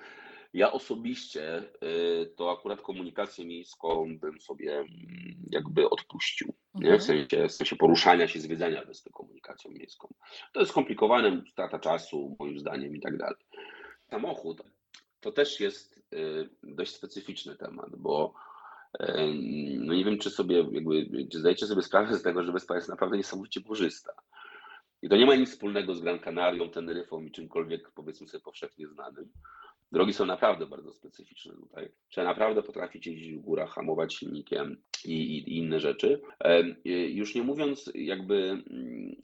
ja osobiście y, to akurat komunikację miejską bym sobie mm, jakby odpuścił. Nie? W, mhm. sensie, w sensie poruszania się, zwiedzania wyspy komunikacją miejską. To jest skomplikowane, strata czasu moim zdaniem i tak dalej. Samochód to też jest y, dość specyficzny temat, bo y, no nie wiem, czy sobie jakby, czy zdajecie sobie sprawę z tego, że wyspa jest naprawdę niesamowicie górzysta. I to nie ma nic wspólnego z Gran Canarią, Teneryfą i czymkolwiek powiedzmy sobie powszechnie znanym. Drogi są naprawdę bardzo specyficzne tutaj. Trzeba naprawdę potrafić jeździć w górach, hamować silnikiem i, i, i inne rzeczy. Już nie mówiąc jakby,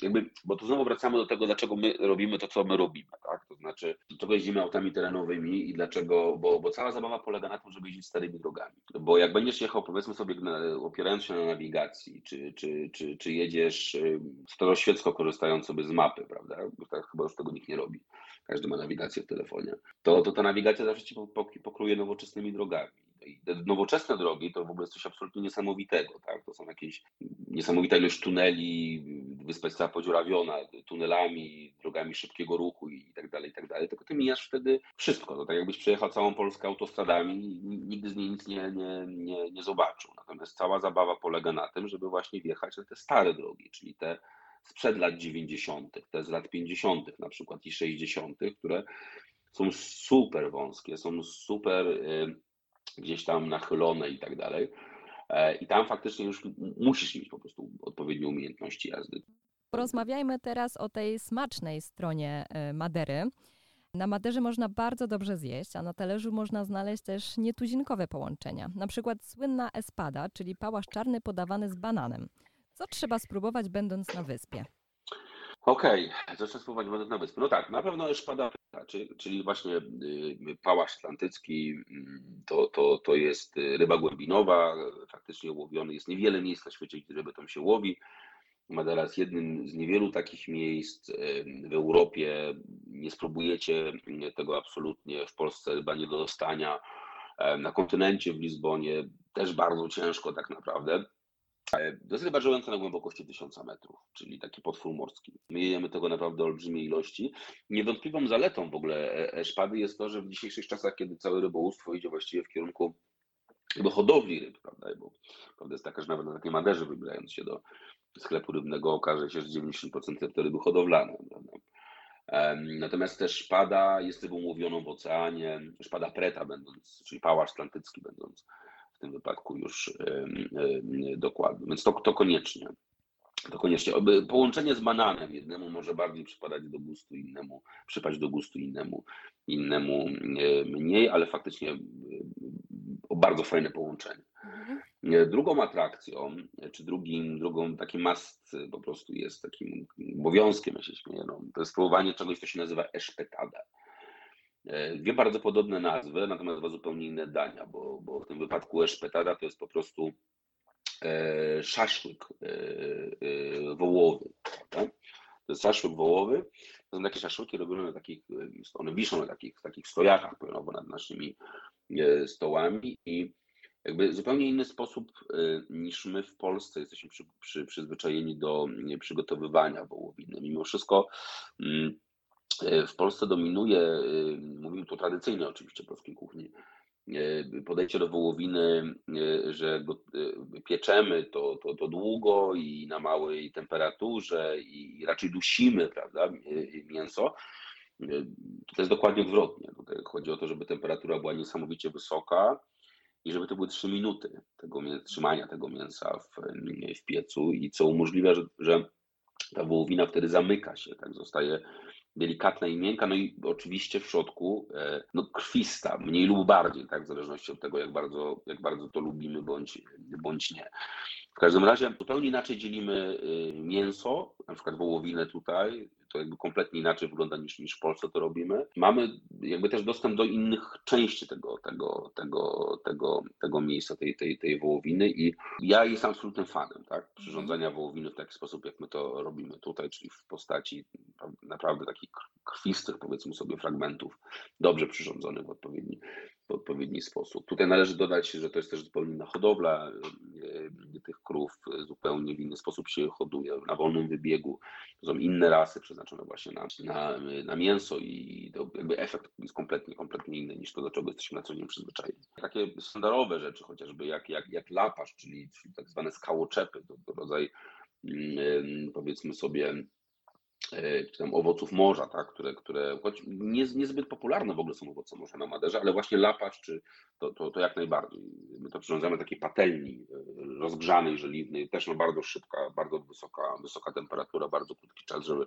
jakby, bo tu znowu wracamy do tego, dlaczego my robimy to, co my robimy, tak? To znaczy, dlaczego jeździmy autami terenowymi i dlaczego, bo, bo cała zabawa polega na tym, żeby jeździć starymi drogami. Bo jak będziesz jechał, powiedzmy sobie, opierając się na nawigacji, czy, czy, czy, czy jedziesz staroświecko korzystając sobie z mapy, prawda? Bo tak chyba już tego nikt nie robi. Każdy ma nawigację w telefonie. To, to ta nawigacja zawsze ci pokruje nowoczesnymi drogami. I te nowoczesne drogi to w ogóle coś absolutnie niesamowitego. Tak? To są jakieś niesamowita ilość tuneli, wyspa jest cała podziurawiona tunelami, drogami szybkiego ruchu i tak dalej, i tak dalej. Tylko ty mijasz wtedy wszystko. To tak jakbyś przejechał całą Polskę autostradami i nigdy z niej nic nie, nie, nie, nie zobaczył. Natomiast cała zabawa polega na tym, żeby właśnie wjechać na te stare drogi, czyli te sprzed lat 90., te z lat 50. na przykład i 60., które są super wąskie, są super y, gdzieś tam nachylone i tak dalej. E, I tam faktycznie już musisz mieć po prostu odpowiednie umiejętności jazdy. Porozmawiajmy teraz o tej smacznej stronie y, Madery. Na Maderze można bardzo dobrze zjeść, a na talerzu można znaleźć też nietuzinkowe połączenia. Na przykład słynna espada, czyli pałasz czarny podawany z bananem. Co trzeba spróbować będąc na wyspie? Okej, okay. trzeba spróbować będąc na wyspie? No tak, na pewno espada, czyli właśnie y, pałasz atlantycki, mm, to, to, to jest ryba głębinowa, faktycznie łowiony jest niewiele miejsc na świecie, gdzie ryby tam się łowi. Madera jest jednym z niewielu takich miejsc w Europie. Nie spróbujecie tego absolutnie. W Polsce ryba nie do dostania. Na kontynencie w Lizbonie też bardzo ciężko tak naprawdę. Jest ryba żyjąca na głębokości 1000 metrów, czyli taki potwór morski. My jemy tego naprawdę olbrzymiej ilości. Niewątpliwą zaletą w ogóle e, e, szpady jest to, że w dzisiejszych czasach, kiedy całe rybołówstwo idzie właściwie w kierunku do hodowli ryb, prawda? Bo prawda jest taka, że nawet na takiej maderze wybierając się do sklepu rybnego okaże się, że 90% to ryby hodowlane. Prawda? Natomiast też szpada jest rybą łowioną w oceanie, szpada preta będąc, czyli pałasz atlantycki będąc tym wypadku już dokładny. Więc to, to koniecznie. To koniecznie. Połączenie z bananem jednemu może bardziej przypadać do gustu, innemu przypaść do gustu innemu, innemu mniej, ale faktycznie bardzo fajne połączenie. Mhm. Drugą atrakcją, czy drugim, drugą takim must po prostu jest takim obowiązkiem, ja się śmieję, no, to jest spróbowanie czegoś, co się nazywa eszpetada. E, dwie bardzo podobne nazwy, natomiast dwa zupełnie inne dania, bo, bo w tym wypadku eszpetada to jest po prostu e, szaszłyk e, wołowy. Tak? To jest szaszłyk wołowy. To są takie szaszłyki robione na takich, one wiszą na takich, takich stojachach pionowo nad naszymi stołami i jakby zupełnie inny sposób niż my w Polsce jesteśmy przy, przy, przyzwyczajeni do przygotowywania wołowiny. Mimo wszystko mm, w Polsce dominuje, e, mówimy tu tradycyjnie oczywiście polskiej kuchni, e, podejście do wołowiny, że pieczemy to, to, to długo i na małej temperaturze i raczej dusimy prawda, mięso. To jest dokładnie odwrotnie. Tutaj chodzi o to, żeby temperatura była niesamowicie wysoka i żeby to były 3 minuty tego trzymania tego mięsa w, w piecu i co umożliwia, że, że ta wołowina wtedy zamyka się, tak zostaje delikatna i miękka, no i oczywiście w środku e, no, krwista, mniej lub bardziej, tak, w zależności od tego, jak bardzo, jak bardzo to lubimy bądź, bądź nie. W każdym razie zupełnie inaczej dzielimy y, mięso, na przykład wołowinę tutaj, to jakby kompletnie inaczej wygląda niż, niż w Polsce to robimy. Mamy jakby też dostęp do innych części tego, tego, tego, tego, tego miejsca, tej, tej, tej wołowiny i ja jestem absolutnym fanem, tak, przyrządzania wołowiny w taki sposób, jak my to robimy tutaj, czyli w postaci naprawdę takich krwistych, powiedzmy sobie, fragmentów, dobrze przyrządzonych w odpowiedni, w odpowiedni sposób. Tutaj należy dodać, że to jest też zupełnie inna hodowla tych krów, zupełnie w inny sposób się hoduje, na wolnym wybiegu. To są inne rasy przeznaczone właśnie na, na, na mięso i to jakby efekt jest kompletnie, kompletnie inny niż to, do czego jesteśmy na co dzień przyzwyczajeni. Takie standardowe rzeczy, chociażby jak, jak, jak lapasz, czyli, czyli tak zwane skałoczepy, to, rodzaj mm, powiedzmy sobie E, czy tam owoców morza, tak, które, które choć nie, niezbyt popularne w ogóle są owoce morza na Maderze, ale właśnie lapacz, czy to, to, to jak najbardziej. My to przyrządzamy takiej patelni e, rozgrzanej, żeliwnej, też no bardzo szybka, bardzo wysoka, wysoka temperatura, bardzo krótki czas, żeby,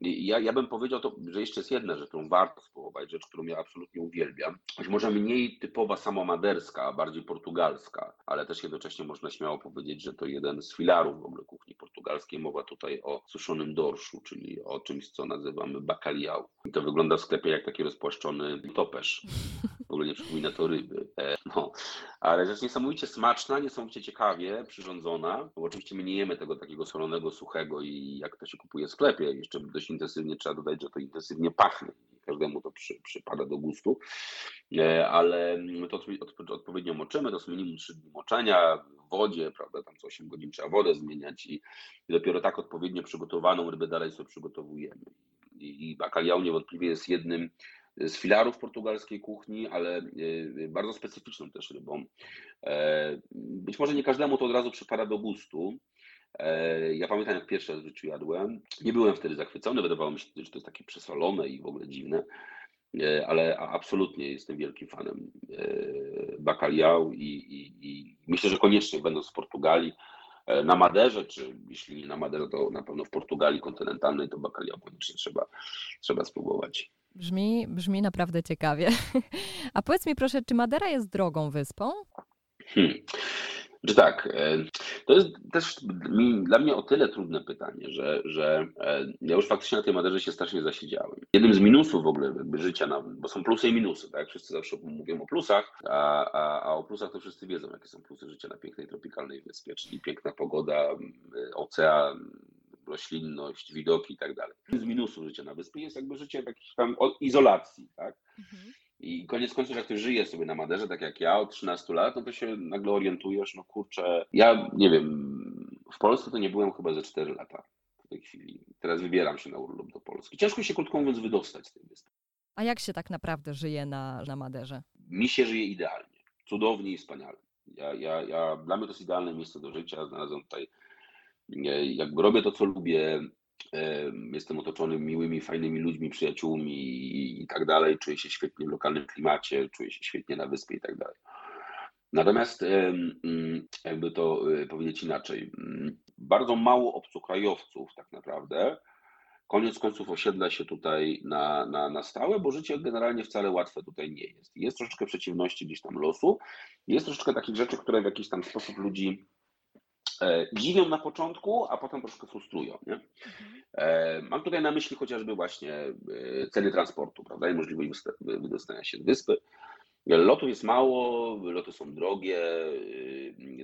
Ja, ja bym powiedział to, że jeszcze jest jedna rzecz, którą warto spróbować, rzecz, którą ja absolutnie uwielbiam. Być może mniej typowa samomaderska, a bardziej portugalska, ale też jednocześnie można śmiało powiedzieć, że to jeden z filarów w ogóle kuchni portugalskiej. Mowa tutaj o suszonym dorszu, czyli o czymś, co nazywamy bacalhau. I to wygląda w sklepie jak taki rozpłaszczony topesz. <laughs> W ogóle nie przypomina to ryby. E, no. Ale rzecz niesamowicie smaczna, niesamowicie ciekawie przyrządzona, bo oczywiście my nie jemy tego takiego solonego, suchego i jak to się kupuje w sklepie. Jeszcze dość intensywnie trzeba dodać, że to intensywnie pachnie. Każdemu to przy, przypada do gustu, e, ale to odpowiednio moczymy, to jest minimum 3 dni moczenia w wodzie, prawda, tam co 8 godzin trzeba wodę zmieniać i, i dopiero tak odpowiednio przygotowaną rybę dalej sobie przygotowujemy. I, i bacalhau niewątpliwie jest jednym z filarów portugalskiej kuchni, ale e, bardzo specyficzną też rybą. E, być może nie każdemu to od razu przypada do gustu. E, ja pamiętam, jak pierwszy raz w życiu jadłem. Nie byłem wtedy zachwycony, wydawało mi się, że to jest takie przesolone i w ogóle dziwne, ale absolutnie jestem wielkim fanem bacalhau i, i, i myślę, że koniecznie będąc w Portugalii, na Maderze, czy jeśli nie na Maderze, to na pewno w Portugalii kontynentalnej, to bacalhau koniecznie trzeba, trzeba spróbować. Brzmi, brzmi naprawdę ciekawie. <laughs> A powiedz mi proszę, czy Madera jest drogą wyspą? Hmm. Że tak, e, to jest też dla mnie o tyle trudne pytanie, że, że e, ja już faktycznie na tej Maderze się strasznie zasiedziałem. Jednym z minusów w ogóle życia, na, bo są plusy i minusy, tak? Wszyscy zawsze mówią o plusach, a, a, a o plusach to wszyscy wiedzą, jakie są plusy życia na pięknej tropikalnej wyspie, czyli piękna pogoda, ocean, roślinność, widoki i tak dalej. Z minusów życia na wyspie jest jakby życie w jakiejś tam izolacji, tak? Mhm. I koniec końców, jak ktoś żyje sobie na Maderze, tak jak ja od 13 lat, no to się nagle orientujesz, no kurczę, ja nie wiem, w Polsce to nie byłem chyba ze 4 lata w tej chwili. Teraz wybieram się na urlop do Polski. Ciężko się, krótko mówiąc, wydostać z tej wyspy. A jak się tak naprawdę żyje na, na Maderze? Mi się żyje idealnie, cudownie i wspaniale. Ja, ja, ja, dla mnie to jest idealne miejsce do życia. Znalazłem tutaj jakby robię to, co lubię, jestem otoczony miłymi, fajnymi ludźmi, przyjaciółmi i tak dalej, czuję się świetnie w lokalnym klimacie, czuję się świetnie na wyspie i tak dalej. Natomiast mm, jakby to e, powiedzieć inaczej, bardzo mało obcokrajowców tak naprawdę koniec końców osiedla się tutaj na, na, na stałe, bo życie generalnie wcale łatwe tutaj nie jest. Jest troszeczkę przeciwności gdzieś tam losu, jest troszeczkę takich rzeczy, które w jakiś tam sposób ludzi E, dziwią na początku, a potem troszkę frustrują. Nie? E, mam tutaj na myśli chociażby właśnie e, ceny transportu, prawda, i możliwość wydostania się z wyspy. Lotów jest mało, loty są drogie,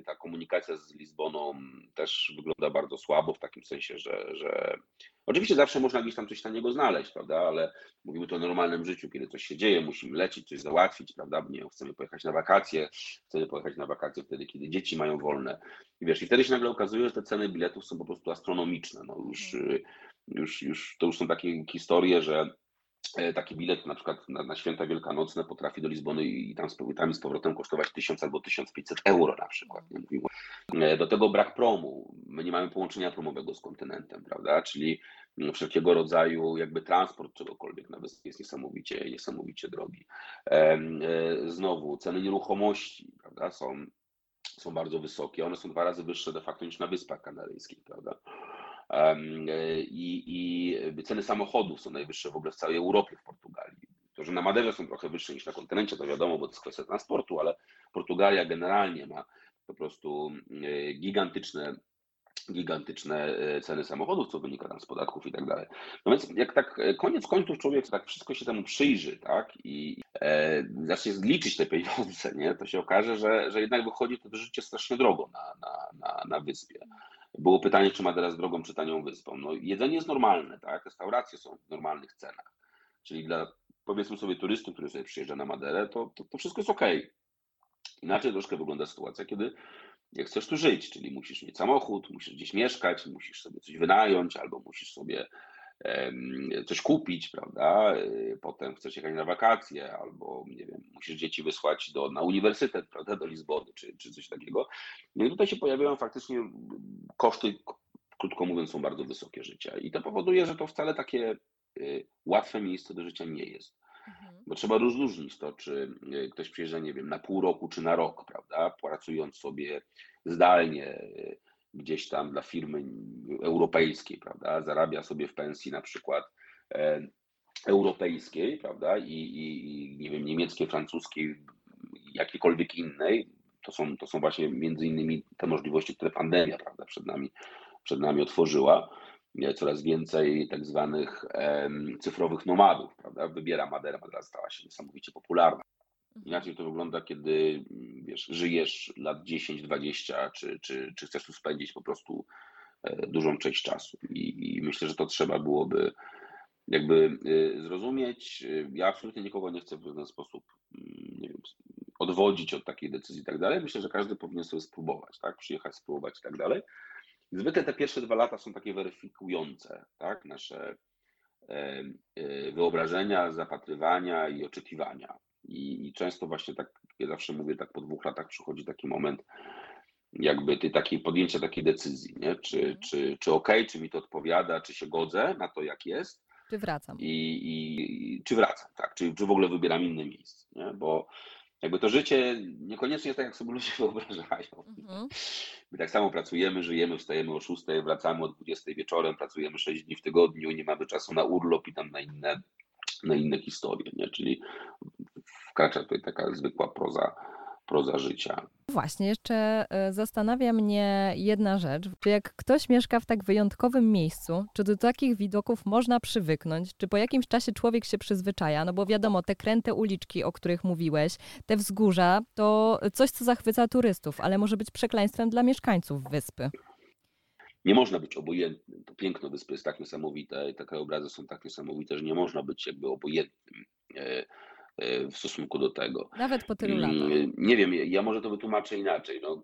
ta komunikacja z Lizboną też wygląda bardzo słabo, w takim sensie, że, że oczywiście zawsze można gdzieś tam coś taniego znaleźć, prawda, ale mówimy tu o normalnym życiu, kiedy coś się dzieje, musimy lecieć, coś załatwić, prawda, nie chcemy pojechać na wakacje, chcemy pojechać na wakacje wtedy, kiedy dzieci mają wolne i wiesz, i wtedy się nagle okazuje, że te ceny biletów są po prostu astronomiczne, no już, mhm. już, już to już są takie historie, że taki bilet na przykład na, na święta wielkanocne potrafi do Lizbony i tam z, tam z powrotem kosztować 1000 albo 1500 euro na przykład. Nie e, Do tego brak promu. My nie mamy połączenia promowego z kontynentem, prawda? Czyli no, wszelkiego rodzaju jakby transport czegokolwiek na wyspie jest niesamowicie, niesamowicie drogi. E, znowu ceny nieruchomości, prawda, są, są bardzo wysokie. One są dwa razy wyższe de facto niż na Wyspach Kanaryjskich, prawda? I, I ceny samochodów są najwyższe w ogóle w całej Europie, w Portugalii. To, że na Maderze są trochę wyższe niż na kontynencie, to wiadomo, bo to jest kwestia transportu, ale Portugalia generalnie ma po prostu e, gigantyczne gigantyczne e, ceny samochodów, co wynika tam z podatków i tak dalej. No więc jak tak e, koniec końców człowiek tak wszystko się temu przyjrzy, tak, i e, zacznie liczyć te pieniądze, nie, to się okaże, że, że jednak wychodzi to życie strasznie drogo na, na, na, na wyspie. Było pytanie, czy Madera jest drogą czy tanią wyspą. No, jedzenie jest normalne, tak? Restauracje są w normalnych cenach. Czyli dla powiedzmy sobie turysty, który sobie przyjeżdża na Maderę, to, to, to wszystko jest ok. Inaczej troszkę wygląda sytuacja, kiedy jak chcesz tu żyć, czyli musisz mieć samochód, musisz gdzieś mieszkać, musisz sobie coś wynająć, albo musisz sobie coś kupić, prawda? Y, potem chcesz jechać na wakacje, albo nie wiem, musisz dzieci wysłać do, na uniwersytet, prawda, do Lizbony, czy, czy coś takiego. No i tutaj się pojawiają faktycznie koszty, krótko mówiąc, są bardzo wysokie życia. I to powoduje, że to wcale takie y, łatwe miejsce do życia nie jest. Mhm. Bo trzeba rozróżnić to, czy y, ktoś przyjeżdża, nie wiem, na pół roku czy na rok, prawda, pracując sobie zdalnie, gdzieś tam dla firmy europejskiej, prawda, zarabia sobie w pensji na przykład e, europejskiej, prawda, i, i, i nie wiem, niemieckiej, francuskiej, jakiejkolwiek innej, to są, to są właśnie między innymi te możliwości, które pandemia, prawda, przed nami, przed nami otworzyła. Coraz więcej tak zwanych cyfrowych nomadów, prawda, wybiera Madeira, Madeira stała się niesamowicie popularna. Mhm. Inaczej to wygląda, kiedy wiesz, żyjesz lat 10, 20, czy, czy, czy chcesz tu spędzić po prostu e, dużą część czasu. I, I, myślę, że to trzeba byłoby jakby e, zrozumieć. Ja absolutnie nikogo nie chcę w żaden sposób mm, nie wiem, odwodzić od takiej decyzji i tak dalej. Myślę, że każdy powinien sobie spróbować, tak? Przyjechać, spróbować i tak dalej. Zwykle te pierwsze dwa lata są takie weryfikujące, tak? Nasze e, wyobrażenia, zapatrywania i oczekiwania. I, I, często właśnie tak, ja zawsze mówię, tak po dwóch latach przychodzi taki moment, jakby ty takiej podjęcia takiej decyzji, nie? Czy, mhm. czy, czy ok, czy mi to odpowiada, czy się godzę na to, jak jest. Czy wracam. I, i czy wracam, tak, czy, czy w ogóle wybieram inne miejsce, nie? Bo jakby to życie niekoniecznie jest tak, jak sobie ludzie <laughs> wyobrażają. Mhm. My tak samo pracujemy, żyjemy, wstajemy o 6, wracamy o 20 wieczorem, pracujemy 6 dni w tygodniu, nie mamy czasu na urlop i tam na inne na inne historie, nie? czyli wkracza tutaj taka zwykła proza, proza życia. Właśnie, jeszcze e, zastanawia mnie jedna rzecz. Czy jak ktoś mieszka w tak wyjątkowym miejscu, czy do takich widoków można przywyknąć? Czy po jakimś czasie człowiek się przyzwyczaja? No bo wiadomo, te kręte uliczki, o których mówiłeś, te wzgórza, to coś, co zachwyca turystów, ale może być przekleństwem dla mieszkańców wyspy nie można być obojętnym. To piękno wyspy jest tak niesamowite i te krajobrazy są tak niesamowite, że nie można być jakby obojętnym e, e, w stosunku do tego. Nawet po tylu latach. Mm, nie wiem, ja może to wytłumaczę inaczej. No,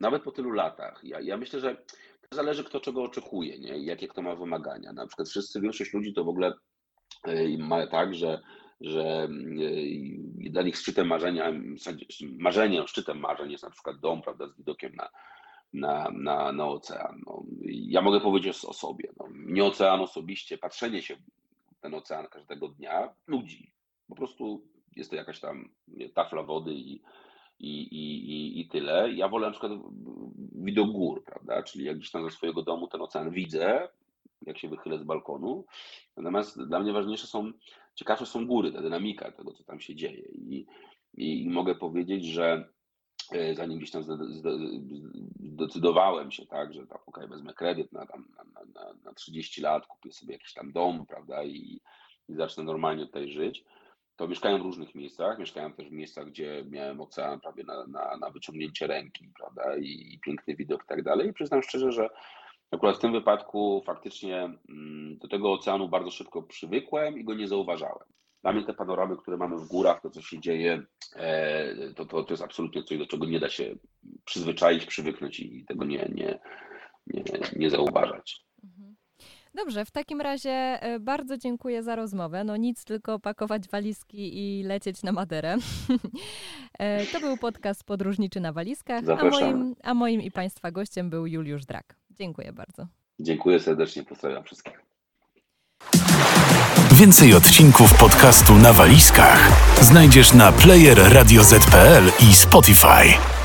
nawet po tylu latach. Ja, ja myślę, że to zależy kto czego oczekuje, nie? jakie kto ma wymagania. Na przykład wszyscy, większość ludzi to w ogóle e, ma tak, że że dla nich szczytem marzenia, marzeniem, szczytem marzeń jest na przykład dom, prawda, z widokiem na, na, na, na ocean. No, ja mogę powiedzieć o sobie. No, mnie ocean osobiście, patrzenie się w ten ocean każdego dnia nudzi. Po prostu jest to jakaś tam tafla wody i, i, i, i tyle. Ja wolę na przykład widok gór, prawda? Czyli jak gdzieś tam ze swojego domu ten ocean widzę, jak się wychylę z balkonu. Natomiast dla mnie ważniejsze są, ciekawsze są góry, ta dynamika tego, co tam się dzieje. I, i, i mogę powiedzieć, że zanim gdzieś tam zdecydowałem się, tak, że tak, okay, wezmę kredyt na, tam, na, na, na 30 lat, kupię sobie jakiś tam dom, prawda, i, i zacznę normalnie tutaj żyć, to mieszkałem w różnych miejscach, mieszkałem też w miejscach, gdzie miałem ocean prawie na, na, na wyciągnięcie ręki, prawda, i, i piękny widok i tak dalej. I przyznam szczerze, że akurat w tym wypadku faktycznie mm, do tego oceanu bardzo szybko przywykłem i go nie zauważałem. Dla mnie te panoramy, które mamy w górach, to co się dzieje, e, to, to, to jest absolutnie coś, do czego nie da się przyzwyczaić, przywyknąć i tego nie, nie, nie, nie zauważać. Mhm. Dobrze, w takim razie e, bardzo dziękuję za rozmowę. No nic, tylko pakować walizki i lecieć na Maderę. <laughs> E, to był podcast Podróżniczy na walizkach, a moim, a moim i Państwa gościem był Juliusz Drak. Dziękuję bardzo. Dziękuję serdecznie, pozdrawiam wszystkich. Więcej odcinków podcastu na walizkach znajdziesz na player i Spotify.